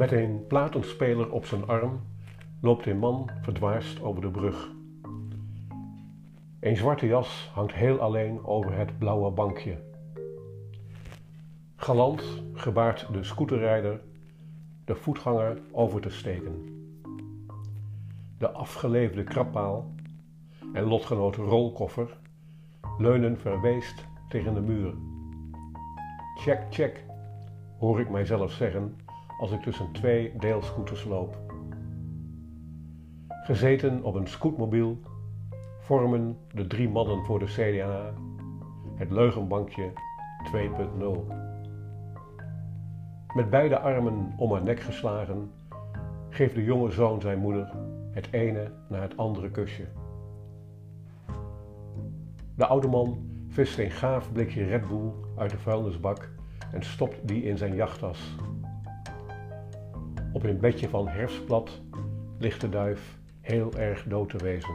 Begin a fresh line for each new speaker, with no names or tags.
Met een platenspeler op zijn arm loopt een man verdwaasd over de brug. Een zwarte jas hangt heel alleen over het blauwe bankje. Galant gebaart de scooterrijder de voetganger over te steken. De afgeleefde krabpaal en lotgenoot rolkoffer leunen verweest tegen de muur. Check, check, hoor ik mijzelf zeggen als ik tussen twee deelscooters loop. Gezeten op een scootmobiel vormen de drie mannen voor de CDA het leugenbankje 2.0. Met beide armen om haar nek geslagen geeft de jonge zoon zijn moeder het ene na het andere kusje. De oude man vist een gaaf blikje Red Bull uit de vuilnisbak en stopt die in zijn jachttas. Op een bedje van herfstblad ligt de duif heel erg dood te wezen.